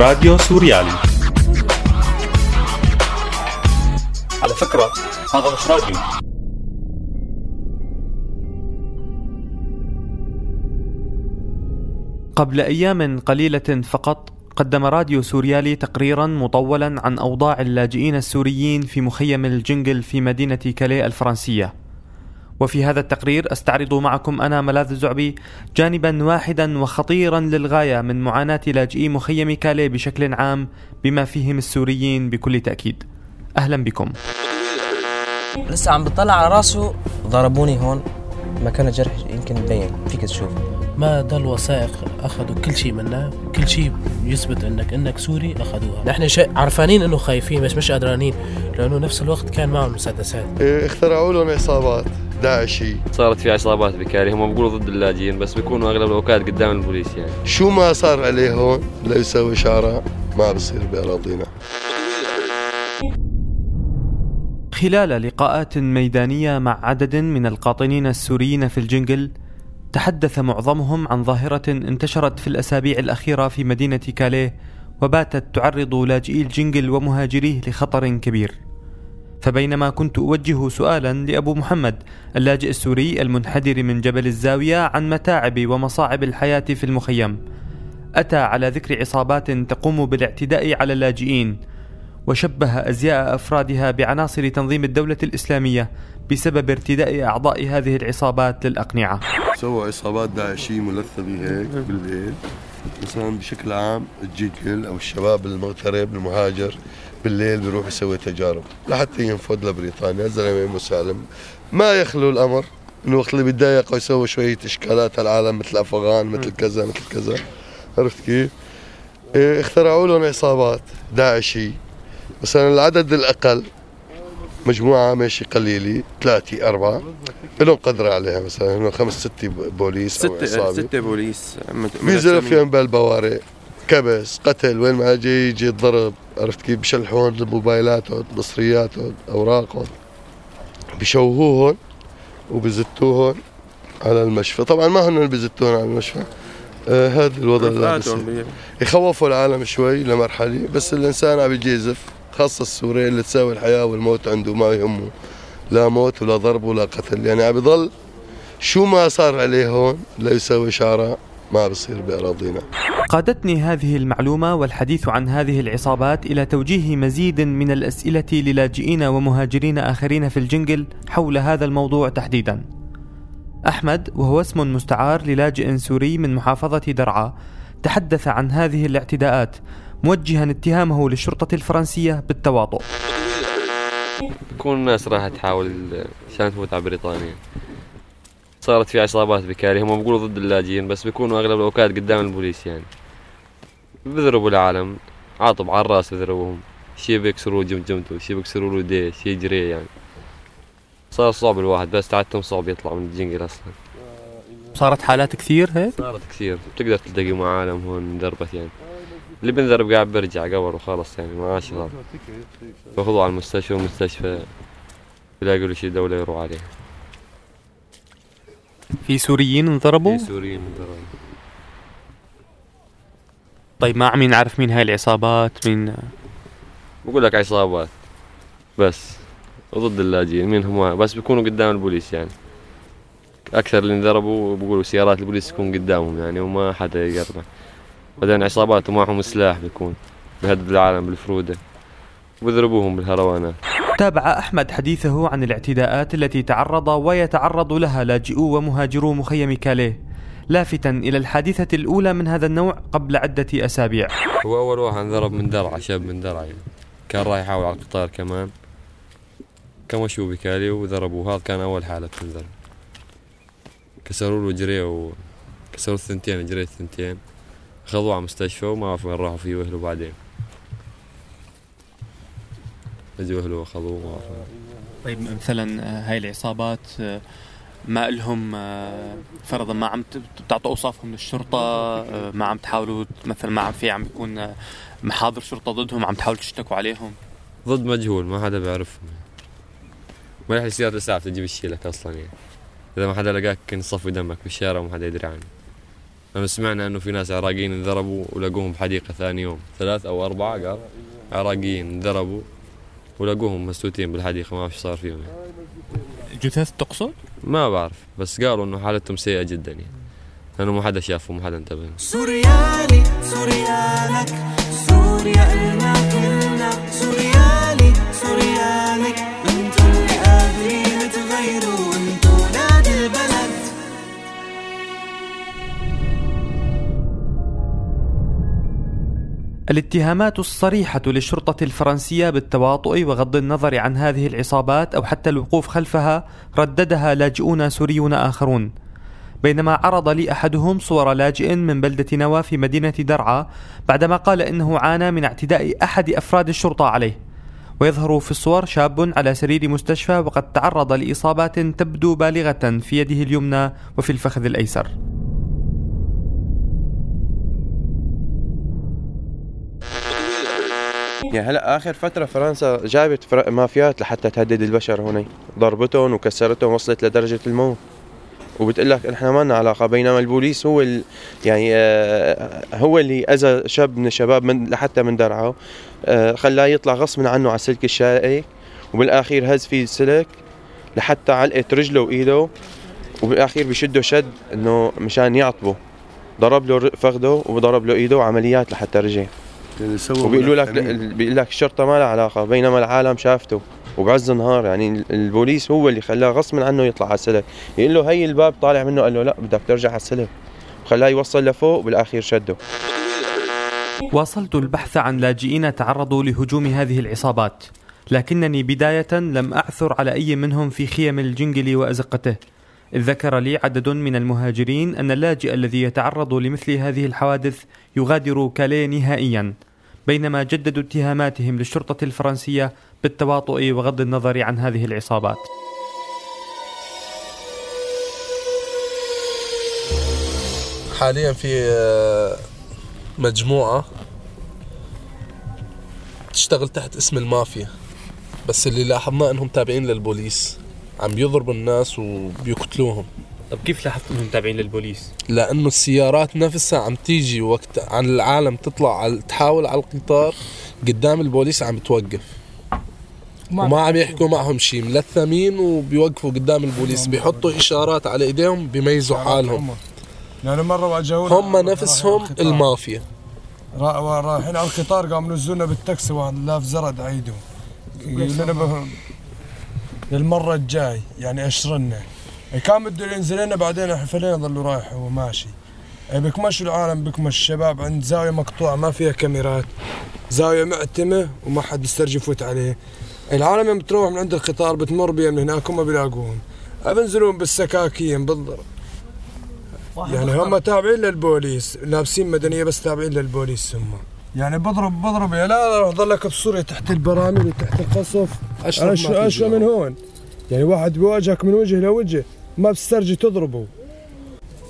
راديو سوريالي. على فكرة هذا مش راديو. قبل أيام قليلة فقط قدم راديو سوريالي تقريرا مطولا عن أوضاع اللاجئين السوريين في مخيم الجنجل في مدينة كاليه الفرنسية. وفي هذا التقرير أستعرض معكم أنا ملاذ الزعبي جانبا واحدا وخطيرا للغاية من معاناة لاجئي مخيم كاليه بشكل عام بما فيهم السوريين بكل تأكيد. أهلا بكم. لسه عم بطلع على راسه. ضربوني هون. مكان الجرح يمكن مبين. فيك تشوف. ما ضل وثائق أخذوا كل شيء منا. كل شيء يثبت انك إنك سوري أخذوها. نحن شيء عرفانين إنه خايفين بس مش قدرانين لأنه نفس الوقت كان معهم مسدسات. إيه، اخترعوا لهم عصابات داعشي صارت في عصابات بكاري هم بيقولوا ضد اللاجئين بس بيكونوا أغلب الأوقات قدام البوليس يعني. شو ما صار عليه هون لا يسوي شعراء ما بصير بأراضينا. خلال لقاءات ميدانية مع عدد من القاطنين السوريين في الجنجل تحدث معظمهم عن ظاهرة انتشرت في الأسابيع الأخيرة في مدينة كاليه وباتت تعرض لاجئي الجنجل ومهاجريه لخطر كبير. فبينما كنت أوجه سؤالا لأبو محمد اللاجئ السوري المنحدر من جبل الزاوية عن متاعب ومصاعب الحياة في المخيم. أتى على ذكر عصابات تقوم بالاعتداء على اللاجئين وشبه أزياء أفرادها بعناصر تنظيم الدولة الإسلامية بسبب ارتداء أعضاء هذه العصابات للأقنعة. سووا عصابات داعشية ملثمة هيك بالليل مثلا بشكل عام الجيكل أو الشباب المغترب المهاجر بالليل بيروح يسوي تجارب لحتى ينفذ لبريطانيا. زلمه مسالم ما يخلو الأمر إنه وقت اللي بيتضايق يسوي شوية إشكالات على العالم مثل أفغان مثل كذا مثل كذا. عرفت كيف؟ إيه، اخترعوا لهم عصابات داعشي. مثلا العدد الأقل مجموعة ماشي قليلة ثلاثة أربعة. لهم قدرة عليها مثلا إنه خمس ستة بوليس أو ستة ستة بوليس. بينزلوا فيهم بالبوارق كبس قتل وين ما جاي يجي الضرب. عرفت كيف؟ بشلحون موبايلاتهم مصرياتهم اوراقهم بشوهوهم وبزتوهم على المشفى. طبعا ما هن بزتوهم على المشفى. آه هذا الوضع اللي يخوفوا العالم شوي لمرحلة بس الإنسان عم يجيزف خاصة السوري اللي تساوي الحياة والموت عنده ما يهمه. لا موت ولا ضرب ولا قتل. يعني عم يضل شو ما صار عليه هون لا يساوي شعراء. ما بصير بأراضينا. قادتني هذه المعلومة والحديث عن هذه العصابات إلى توجيه مزيد من الأسئلة للاجئين ومهاجرين آخرين في الجنجل حول هذا الموضوع تحديدا. أحمد وهو اسم مستعار للاجئ سوري من محافظة درعا تحدث عن هذه الاعتداءات موجها اتهامه للشرطة الفرنسية بالتواطؤ بكون الناس راح تحاول عشان تفوت على بريطانيا. صارت في عصابات بكاري. هم بيقولوا ضد اللاجئين بس بيكونوا أغلب الأوقات قدام البوليس يعني. بيضربوا العالم عاطب على الرأس بيضربوهم. شي بيكسروا جمجمته شي بيكسروا له يديه شي يجري يعني. صار صعب الواحد بس تعتم صعب يطلع من الجنجل أصلا. صارت حالات كثير هيك؟ صارت كثير. بتقدر تلتقي مع عالم هون ضربت يعني. اللي بنضرب قاعد برجع قبر وخلص يعني ما عادش ضرب باخذوه على المستشفى والمستشفى بلاقوا له شي دولة يروح عليه في سوريين انضربوا؟ في سوريين انضربوا. طيب ما عم ينعرف مين هاي العصابات؟ مين؟ بقول لك عصابات. بس ضد اللاجئين. مين هم؟ بس بيكونوا قدام البوليس يعني. أكثر اللي انضربوا بقولوا سيارات البوليس تكون قدامهم يعني وما حدا يقرب. بعدين عصابات ومعهم سلاح بيكون بهدد العالم بالفرودة. وبيضربوهم بالهروانات. تابع أحمد حديثه عن الاعتداءات التي تعرض ويتعرض لها لاجئو ومهاجرو مخيم كاليه. لافتا إلى الحادثة الأولى من هذا النوع قبل عدة أسابيع. هو أول واحد انضرب من درعا شاب من درعا كان رايح يحاول على القطار كمان. كمشوا بكالي وضربوه. هذا كان أول حالة تنضرب كسروا له جريه وكسروا الثنتين جريه الثنتين. خذوه على المستشفى وما عرفوا وين راحوا فيه وأهله بعدين. اجوا أهله واخذوه طيب مثلا آه، هاي العصابات آه، ما لهم آه، فرضا ما عم تعطوا أوصافهم للشرطة ما عم تحاولوا مثلا ما عم في عم بيكون محاضر شرطة ضدهم عم تحاولوا تشتكوا عليهم؟ ضد مجهول ما حدا بيعرفهم. ما رح سيارة الاسعاف تجي بتشيلك أصلا يعني. إذا ما حدا لقاك يصفي دمك بالشارع وما حدا يدري عنه. لأنه سمعنا أنه في ناس عراقيين انضربوا ولقوهم بحديقة ثاني يوم. ثلاث أو أربعة قال عراقيين انضربوا ولقوهم مسلوتين بالحديقة ما إيش صار فيهم. جثث تقصد؟ ما بعرف بس قالوا إنه حالتهم سيئة جدا يعني لأنه ما حدا شافهم ما حدا انتبه سوريالي سوريالك سوريا كلنا سوريالي الاتهامات الصريحة للشرطة الفرنسية بالتواطؤ وغض النظر عن هذه العصابات أو حتى الوقوف خلفها رددها لاجئون سوريون آخرون. بينما عرض لي أحدهم صور لاجئ من بلدة نوى في مدينة درعا بعدما قال إنه عانى من اعتداء أحد أفراد الشرطة عليه. ويظهر في الصور شاب على سرير مستشفى وقد تعرض لإصابات تبدو بالغة في يده اليمنى وفي الفخذ الأيسر. يعني هلا آخر فترة فرنسا جابت مافيات لحتى تهدد البشر هون ضربتهم وكسرتهم وصلت لدرجة الموت. وبتقول لك إحنا ما لنا علاقة بينما البوليس هو ال... يعني آه، هو اللي أذى شاب من الشباب من لحتى من درعه. آه، خلاه يطلع غصبا عنه على السلك الشائك. وبالآخير هز فيه السلك لحتى علقت رجله وإيده. وبالآخير بشده شد إنه مشان يعطبه. ضرب له فخده وضرب له إيده وعمليات لحتى رجع. وبيقولوا لك. بيقول لك الشرطة ما لها علاقة بينما العالم شافته وبعز النهار يعني البوليس هو اللي خلاه غصبا عنه يطلع على السلك يقول له هي الباب طالع منه قال له لا بدك ترجع على السلك وخلاه يوصل لفوق وبالاخير شده. واصلت البحث عن لاجئين تعرضوا لهجوم هذه العصابات لكنني بداية لم أعثر على أي منهم في خيم الجنجل وأزقته. ذكر لي عدد من المهاجرين أن اللاجئ الذي يتعرض لمثل هذه الحوادث يغادر كاليه نهائيا بينما جددوا اتهاماتهم للشرطة الفرنسية بالتواطؤ وغض النظر عن هذه العصابات. حاليا في آه، مجموعة تشتغل تحت اسم المافيا بس اللي لاحظناه إنهم تابعين للبوليس. عم بيضربوا الناس وبيقتلوهم. طب كيف لاحظت أنهم تابعين للبوليس؟ لأنه السيارات نفسها عم تيجي وقت عن العالم تطلع على تحاول على القطار قدام البوليس عم توقف. وما عم يحكوا معهم شيء ملثمين وبيوقفوا قدام البوليس. بيحطوا إشارات على إيديهم بيميزوا حالهم. يعني مرة واجهونا هم نفسهم المافيا. را- رايحين على القطار قاموا نزلونا بالتاكسي واحد لاف زرد عيدهم. للمرة الجاي يعني اشرنا كان بده ينزل لنا بعدين حفلين ظلوا رايح وماشي. إيه بكمشوا العالم بكمش الشباب. عند زاوية مقطوعة ما فيها كاميرات. زاوية معتمة وما حد بيسترجي يفوت عليه. العالم يوم بتروح من عند القطار بتمر بهم من هناك هم بيلاقوهم. بنزلون بالسكاكين بالضرب يعني هم تابعين للبوليس لابسين مدنية بس تابعين للبوليس هم. يعني بضرب بضرب يا لا لا ضلك بسوريا تحت البراميل وتحت القصف. أشرب ما اشوى في اشوى جواب. من هون. يعني واحد بيواجهك من وجه لوجه ما بتسترجي تضربه.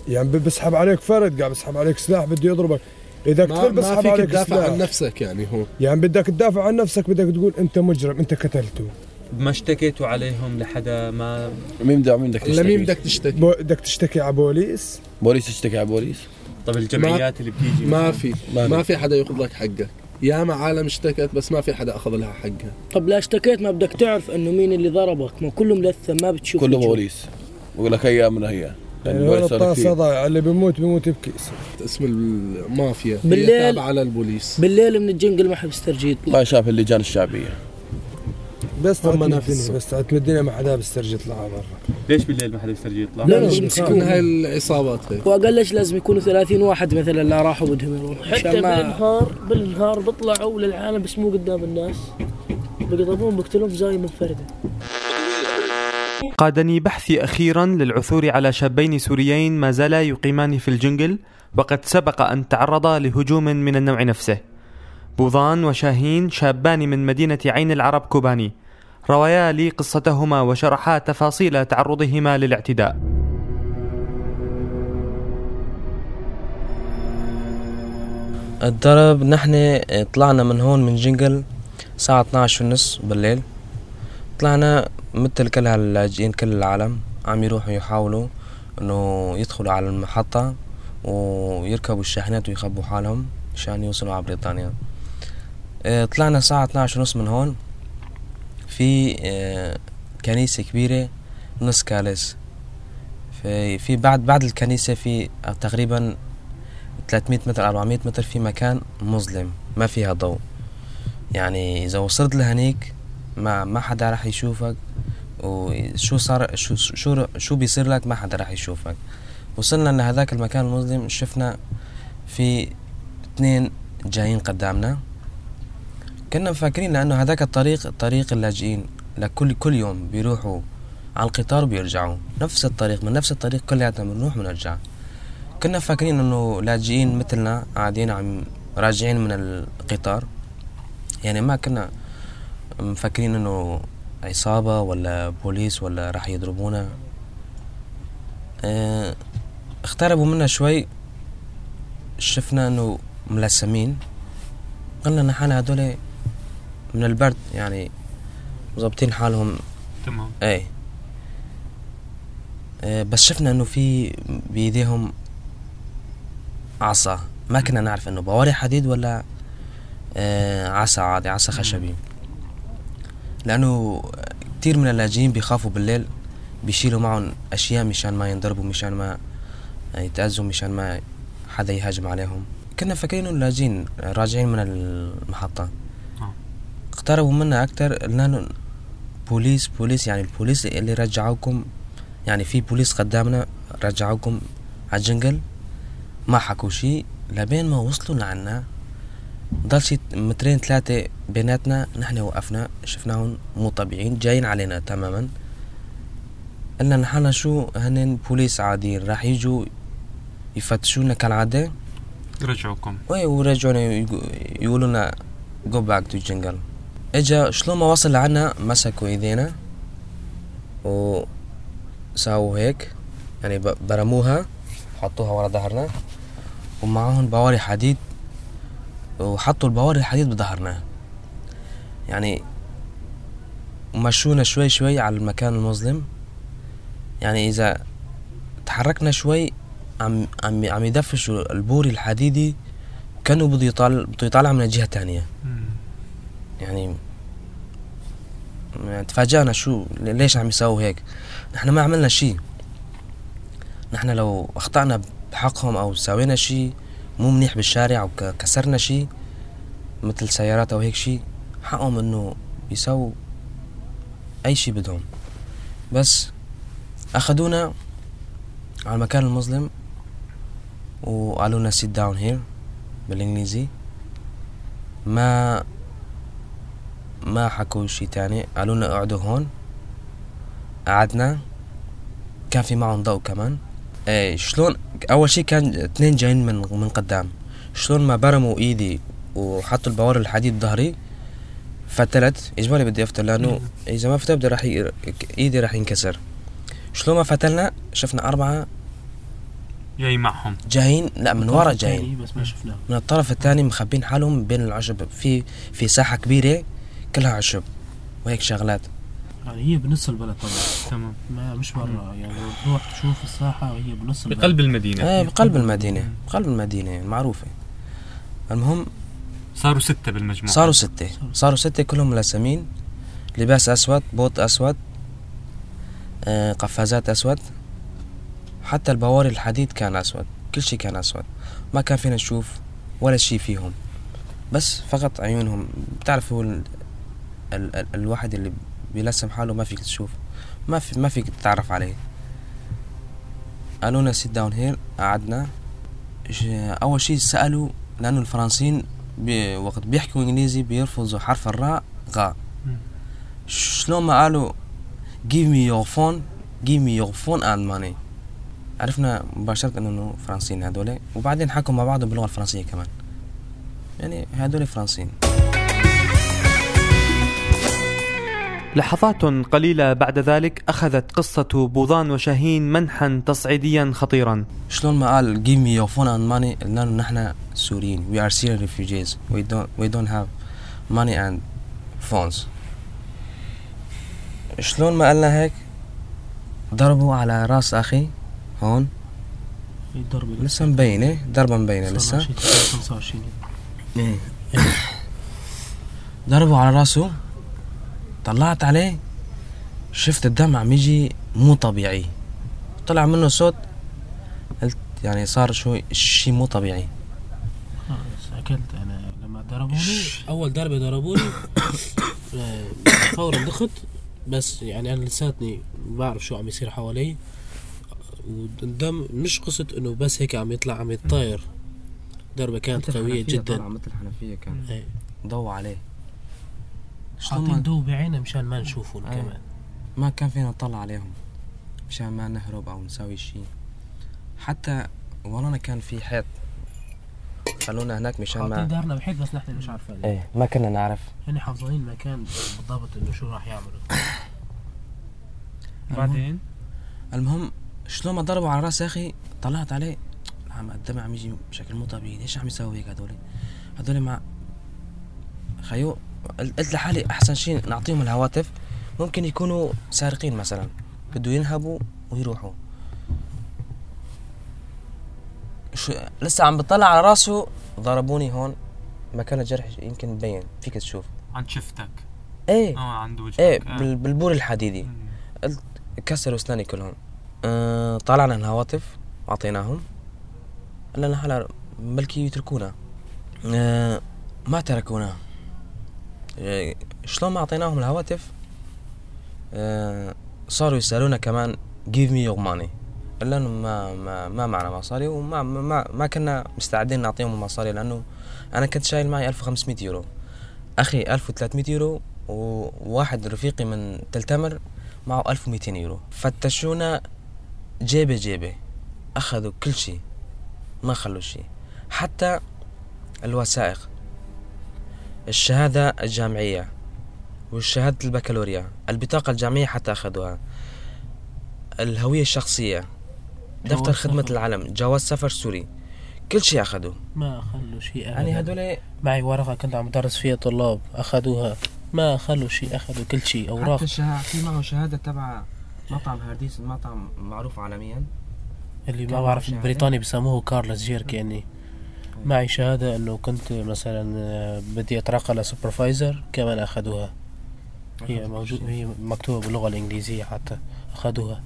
يعني بسحب عليك فرد قاعد بسحب عليك سلاح بده يضربك. إذا ما, قتل ما بسحب فيك عليك تدافع سلاح. عن نفسك يعني هو يعني بدك تدافع عن نفسك بدك تقول أنت مجرم أنت قتلته. ما اشتكيتوا عليهم لحدا؟ ما مين بدك مين بدك لمين تشتكي؟ بدك تشتكي؟ بدك تشتكي على بوليس؟ بوليس تشتكي على بوليس؟ طب الجمعيات اللي بتيجي ما في. ما ما في حدا ياخذ لك حقك. ياما عالم اشتكت بس ما في حدا أخذ لها حقها. طب لا اشتكيت ما بدك تعرف إنه مين اللي ضربك؟ ما كله ملثم ما بتشوف كله. بوليس. بقول لك هي من هي. لأن يعني البوليس الطاسه. ضايعه اللي بيموت بيموت بكيس اسم المافيا. بالليل- هي تابعة للبوليس. بالليل من الجنقل ما حد بيسترجي يطلع ما شاف اللجان الشعبية. بس نفسهم. الدنيا بس تعتمد الدنيا ما حدا بيسترجي يطلع برا. ليش بالليل ما حدا يسترجي يطلع؟ لا، مش. مسكون هاي العصابات هيك؟ واقلش لازم يكونوا 30 واحد مثلا لا راحوا بدهم يروحوا. حتى ما بالنهار بالنهار بيطلعوا للعالم بسموه قدام الناس. بيضربون بيقتلون زاوية منفردة. قادني بحثي أخيرا للعثور على شابين سوريين ما زالا يقيمان في الجنجل وقد سبق أن تعرضا لهجوم من النوع نفسه. بوظان وشاهين شابان من مدينة عين العرب كوباني. روايا لي قصتهما وشرحا تفاصيل تعرضهما للاعتداء. الضرب نحن طلعنا من هون من جنجل الساعة 12 ونص بالليل. طلعنا مثل كل هاللاجئين كل العالم عم يروحوا يحاولوا إنه يدخلوا على المحطة ويركبوا الشاحنات ويخبوا حالهم مشان يوصلوا على بريطانيا. آه، طلعنا الساعة 12 ونص من هون. في آه، كنيسة كبيرة نص كالس في في بعد بعد الكنيسة في تقريبا 300 متر 400 متر في مكان مظلم ما فيها ضوء. يعني إذا وصلت لهنيك ما ما حدا راح يشوفك. وشو صار شو شو شو بيصير لك ما حدا راح يشوفك. وصلنا لهذاك المكان المظلم شفنا في اثنين جايين قدامنا. كنا مفكرين لأنه هذاك الطريق طريق اللاجئين. لكل كل يوم بيروحوا على القطار وبيرجعوا. نفس الطريق من نفس الطريق كلياتنا بنروح ونرجع. كنا فاكرين إنه لاجئين مثلنا قاعدين عم راجعين من القطار. يعني ما كنا مفكرين إنه عصابة ولا بوليس ولا راح يضربونا. آه اقتربوا منا شوي. شفنا إنه ملسمين. قلنا نحن هدول من البرد يعني مظبطين حالهم. تمام. إيه. آه بس شفنا إنه في بإيديهم عصا. ما كنا نعرف إنه بواري حديد ولا آه عصا عادي عصا خشبي. لأنه كثير من اللاجئين بيخافوا بالليل بيشيلوا معهم أشياء مشان ما ينضربوا مشان ما يتأذوا مشان ما حدا يهاجم عليهم. كنا فاكرين إنه لاجئين راجعين من المحطة. اقتربوا منا أكثر قلنا لهم بوليس بوليس يعني البوليس اللي رجعوكم يعني في بوليس قدامنا رجعوكم على الجنجل ما حكوا شيء. لبين ما وصلوا لعنا ضل شي مترين ثلاثة بيناتنا نحن وقفنا شفناهم مو طبيعيين جايين علينا تماما. قلنا نحن شو؟ هنن بوليس عاديين راح يجوا يفتشونا كالعادة. يرجعوكم وي ورجعونا يقولوا لنا go back to jungle إجا شلون ما وصل لعنا مسكوا إيدينا؟ وساووا هيك يعني برموها حطوها ورا ظهرنا. ومعاهم بواري حديد وحطوا البواري الحديد بظهرنا. يعني مشونا شوي شوي على المكان المظلم. يعني إذا تحركنا شوي عم عم عم يدفشوا البوري الحديدي كانوا بده يطالع بده يطالع من جهة تانية. يعني يعني تفاجأنا شو ليش عم يساووا هيك؟ نحن ما عملنا شيء نحن لو أخطأنا بحقهم أو سوينا شيء مو منيح بالشارع أو كسرنا شيء مثل سيارات أو هيك شيء حقهم إنه يسووا أي شيء بدهم. بس أخذونا على المكان المظلم وقالوا لنا sit down here بالإنجليزي. ما ما حكوا شي تاني. قالوا لنا اقعدوا هون. قعدنا. كان في معهم ضوء كمان. إيه شلون؟ أول شي كان اثنين جايين من من قدام. شلون ما برموا إيدي وحطوا البوار الحديد بظهري فتلت. اجباري بدي افتل لأنه إذا ما فتل بدي راح ي... إيدي راح ينكسر. شلون ما فتلنا شفنا أربعة جاي معهم. جايين. لا من ورا جايين. بس ما شفناه من الطرف الثاني مخبين حالهم بين العشب. في في ساحة كبيرة. كلها عشب وهيك شغلات. يعني هي بنص البلد طبعا. تمام. ما مش برا يعني لو تروح تشوف الساحة وهي بنص البلد. بقلب المدينة. إيه بقلب المدينة. بقلب المدينة معروفة. المهم صاروا ستة بالمجموع. صاروا ستة. صاروا ستة. كلهم ملثمين لباس أسود بوت أسود. آه، قفازات أسود. حتى البواري الحديد كان أسود. كل شيء كان أسود. ما كان فينا نشوف ولا شيء فيهم. بس فقط عيونهم. بتعرفوا ال... ال... ال... الواحد اللي بيلسم حاله ما فيك تشوف. ما في ما فيك تتعرف عليه. قالوا لنا sit down here قعدنا. أول شيء سألوا لأنه الفرنسيين بي وقت بيحكوا إنجليزي بيرفضوا حرف الراء غاء شلون ما قالوا give me your phone give me your phone and money. عرفنا مباشرة إنه فرنسيين هذول وبعدين حكوا مع بعضهم باللغة الفرنسية كمان. يعني هذول فرنسيين. لحظات قليلة بعد ذلك أخذت قصة بوظان وشاهين منحا تصعيديا خطيرا. شلون ما قال give me your phone and money. قلنا له نحن سوريين. We are Syrian refugees. We don't we don't have money and phones. شلون ما قالنا هيك ضربوا على راس أخي هون. لسه مبينة ضربة مبينة لسه. شي 25 إيه. ضربوا على راسه. طلعت عليه شفت الدم عم يجي مو طبيعي. طلع منه صوت قلت يعني صار شو شيء مو طبيعي. خلص أكلت أنا. لما ضربوني أول ضربة ضربوني آه، فورا دخت بس يعني أنا لساتني بعرف شو عم يصير حوالي. والدم مش قصة إنه بس هيك عم يطلع عم يتطاير. ضربة كانت قوية جدا. مثل حنفية كان إيه. ضوى عليه. حاطين ضوء بعينه مشان ما نشوفهم إيه. كمان. ما كان فينا نطلع عليهم مشان ما نهرب أو نسوي شيء حتى ورانا كان في حيط. خلونا هناك مشان حاطين ما دارنا بحيث بس نحن مش عارفين. إيه ما كنا نعرف. هن حافظين المكان بالضبط إنه شو راح يعملوا. بعدين؟ المهم شلون ما ضربوا على راسي أخي طلعت عليه. عم الدم عم يجي بشكل مو طبيعي. ليش عم يسوي هيك هذول هذول مع خيو قلت لحالي أحسن شيء نعطيهم الهواتف ممكن يكونوا سارقين مثلا. بده ينهبوا ويروحوا. شو لسه عم بطلع على راسه ضربوني هون. مكان الجرح يمكن مبين. فيك تشوف. عن شفتك. إيه. آه عند وجهك. إيه آه. بال- بالبور الحديدي. قلت كسروا أسناني كلهم. أه طلعنا الهواتف أعطيناهم. قال لنا هلا بلكي يتركونا. أه ما تركونا. أه شلون ما أعطيناهم الهواتف؟ أه صاروا يسألونا كمان me your money. قلنا لهم ما ما ما معنا مصاري وما ما ما, ما كنا مستعدين نعطيهم المصاري لأنه أنا كنت شايل معي 1500 يورو. أخي 1300 يورو وواحد رفيقي من تلتمر معه 1200 يورو. فتشونا جيبة جيبة. أخذوا كل شيء ما خلوا شيء. حتى الوثائق. الشهادة الجامعية والشهادة البكالوريا البطاقة الجامعية حتى أخذوها الهوية الشخصية دفتر خدمة سفر. العلم جواز سفر سوري كل شيء أخذوه ما خلوا شيء يعني أبداً. هدول معي ورقة كنت عم بدرس فيها طلاب أخذوها ما خلوا شيء أخذوا كل شيء أوراق حتى الشهادة في معه شهادة تبع مطعم هارديس مطعم معروف عالميا اللي ما بعرف. بريطاني بسموه Carl's Jr. يعني معي شهادة أنه كنت مثلا آه، بدي أترقى ل supervisor كمان أخذوها. هي موجود هي مكتوبة باللغة الإنجليزية حتى. أخذوها.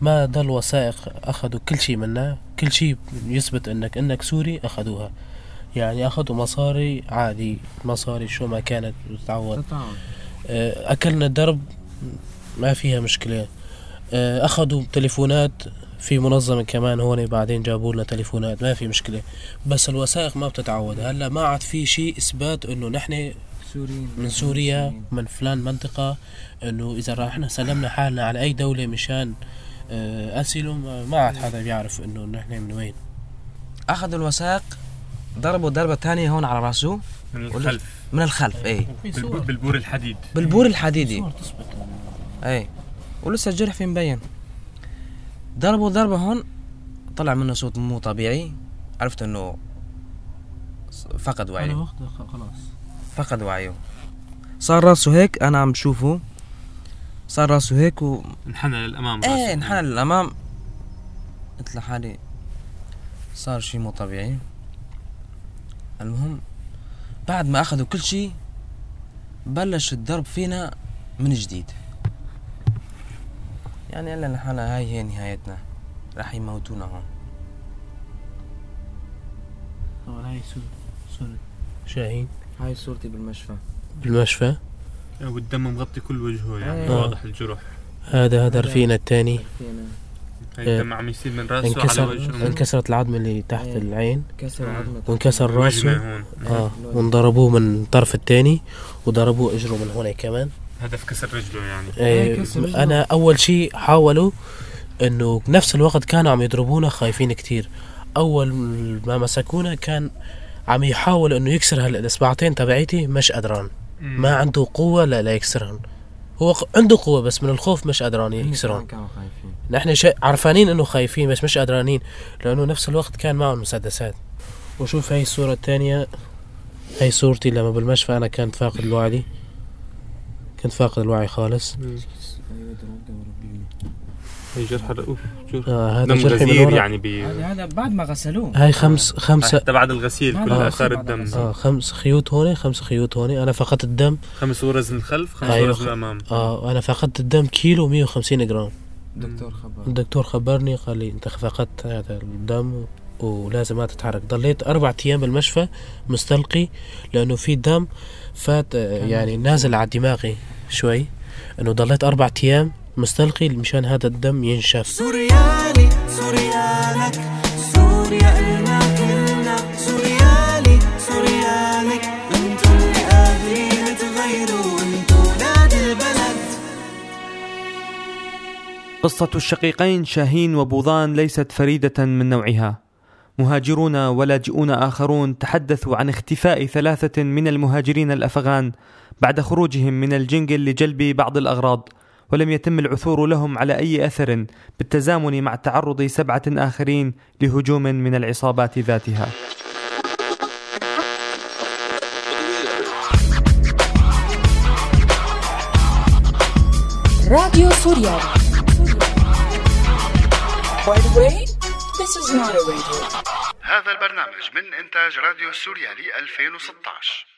ما ضل وثائق أخذوا كل شيء منا كل شيء يثبت إنك إنك سوري أخذوها. يعني أخذوا مصاري عادي. مصاري شو ما كانت تتعود آه، أكلنا درب ما فيها مشكلة. آه، أخذوا تليفونات في منظمة كمان هون بعدين جابوا لنا تليفونات ما في مشكلة. بس الوثائق ما بتتعود هلأ ما عاد في شيء إثبات إنه نحن سوريين. من سوريا من فلان منطقة إنه إذا رحنا سلمنا حالنا على أي دولة مشان آه، اسيلوم آه، ما عاد حدا بيعرف إنه نحن من وين. أخذوا الوثائق ضربوا ضربة تانية هون على راسه. من الخلف. من الخلف إيه. بالب- بالبور الحديد. بالبور الحديدي. صور تثبت. إيه. ولسه الجرح فيه مبين. ضربوا ضربة هون طلع منه صوت مو طبيعي. عرفت إنه فقد وعيه. خلاص. فقد وعيه. صار راسه هيك أنا عم بشوفه. صار راسه هيك و انحنى للأمام إيه. انحنى للأمام. قلت لحالي صار شي مو طبيعي. المهم بعد ما أخذوا كل شي بلش الضرب فينا من جديد. يعني قال لحالنا هاي هي نهايتنا. راح يموتونا هون. طبعا هاي صورة صورة. شاهين. هاي صورتي بالمشفى. بالمشفى؟ والدم مغطي كل وجهه يعني. آه. واضح الجروح هذا هذا رفيقنا الثاني هاي الدم عم يصير من رأسه على انكسر وجهه. انكسرت العظمة اللي تحت إيه. العين. عظمة وانكسر راسه. آه. وانضربوه من الطرف الثاني وضربوه اجره من هون كمان. هدف كسر رجله يعني. إيه كسر رجله. أنا أول شيء حاولوا إنه بنفس الوقت كانوا عم يضربونا خايفين كتير. أول ما مسكونا كان عم يحاول إنه يكسر هلا الإصبعتين تبعيتي مش قدران. ما عنده قوة لا لا يكسرهن. هو عنده قوة بس من الخوف مش قدران خايفين. نحن شيء عرفانين إنه خايفين بس مش قدرانين لأنه نفس الوقت كان معهم مسدسات. وشوف هاي الصورة الثانية هاي صورتي لما بالمشفى أنا كنت فاقد الوعي. كنت فاقد الوعي خالص. هي جرح أوف شوف آه، هذا دم جرحي من غزير ورا. يعني بي هذا بعد ما غسلوه. هاي خمس خمسة حتى بعد الغسيل بعد كل الغسيل، آثار الدم. آه خمس خيوط هون خمس خيوط هون أنا فقدت الدم. خمس غرز من الخلف خمس أيوة. غرز من الأمام. آه أنا فقدت الدم كيلو 150 جرام. دكتور خبر. الدكتور خبرني قال لي أنت فقدت هذا الدم. ولازم ما تتحرك. ضليت أربع أيام بالمشفى مستلقي لأنه في دم فات آه، يعني نازل على دماغي شوي أنه ضليت أربع أيام مستلقي مشان هذا الدم ينشف. سوريالي سوريالك سوريا إلنا كلنا. سوريالي سوريالك انتو اللي قادرين تغيروا انتو ولاد البلد. قصة الشقيقين شاهين وبوظان ليست فريدة من نوعها. مهاجرون ولاجئون آخرون تحدثوا عن اختفاء ثلاثة من المهاجرين الأفغان بعد خروجهم من الجنجل لجلب بعض الأغراض، ولم يتم العثور لهم على أي أثر بالتزامن مع تعرض سبعة آخرين لهجوم من العصابات ذاتها. راديو سوريالي By the way, this is not a radio. هذا البرنامج من إنتاج راديو سوريالي 2016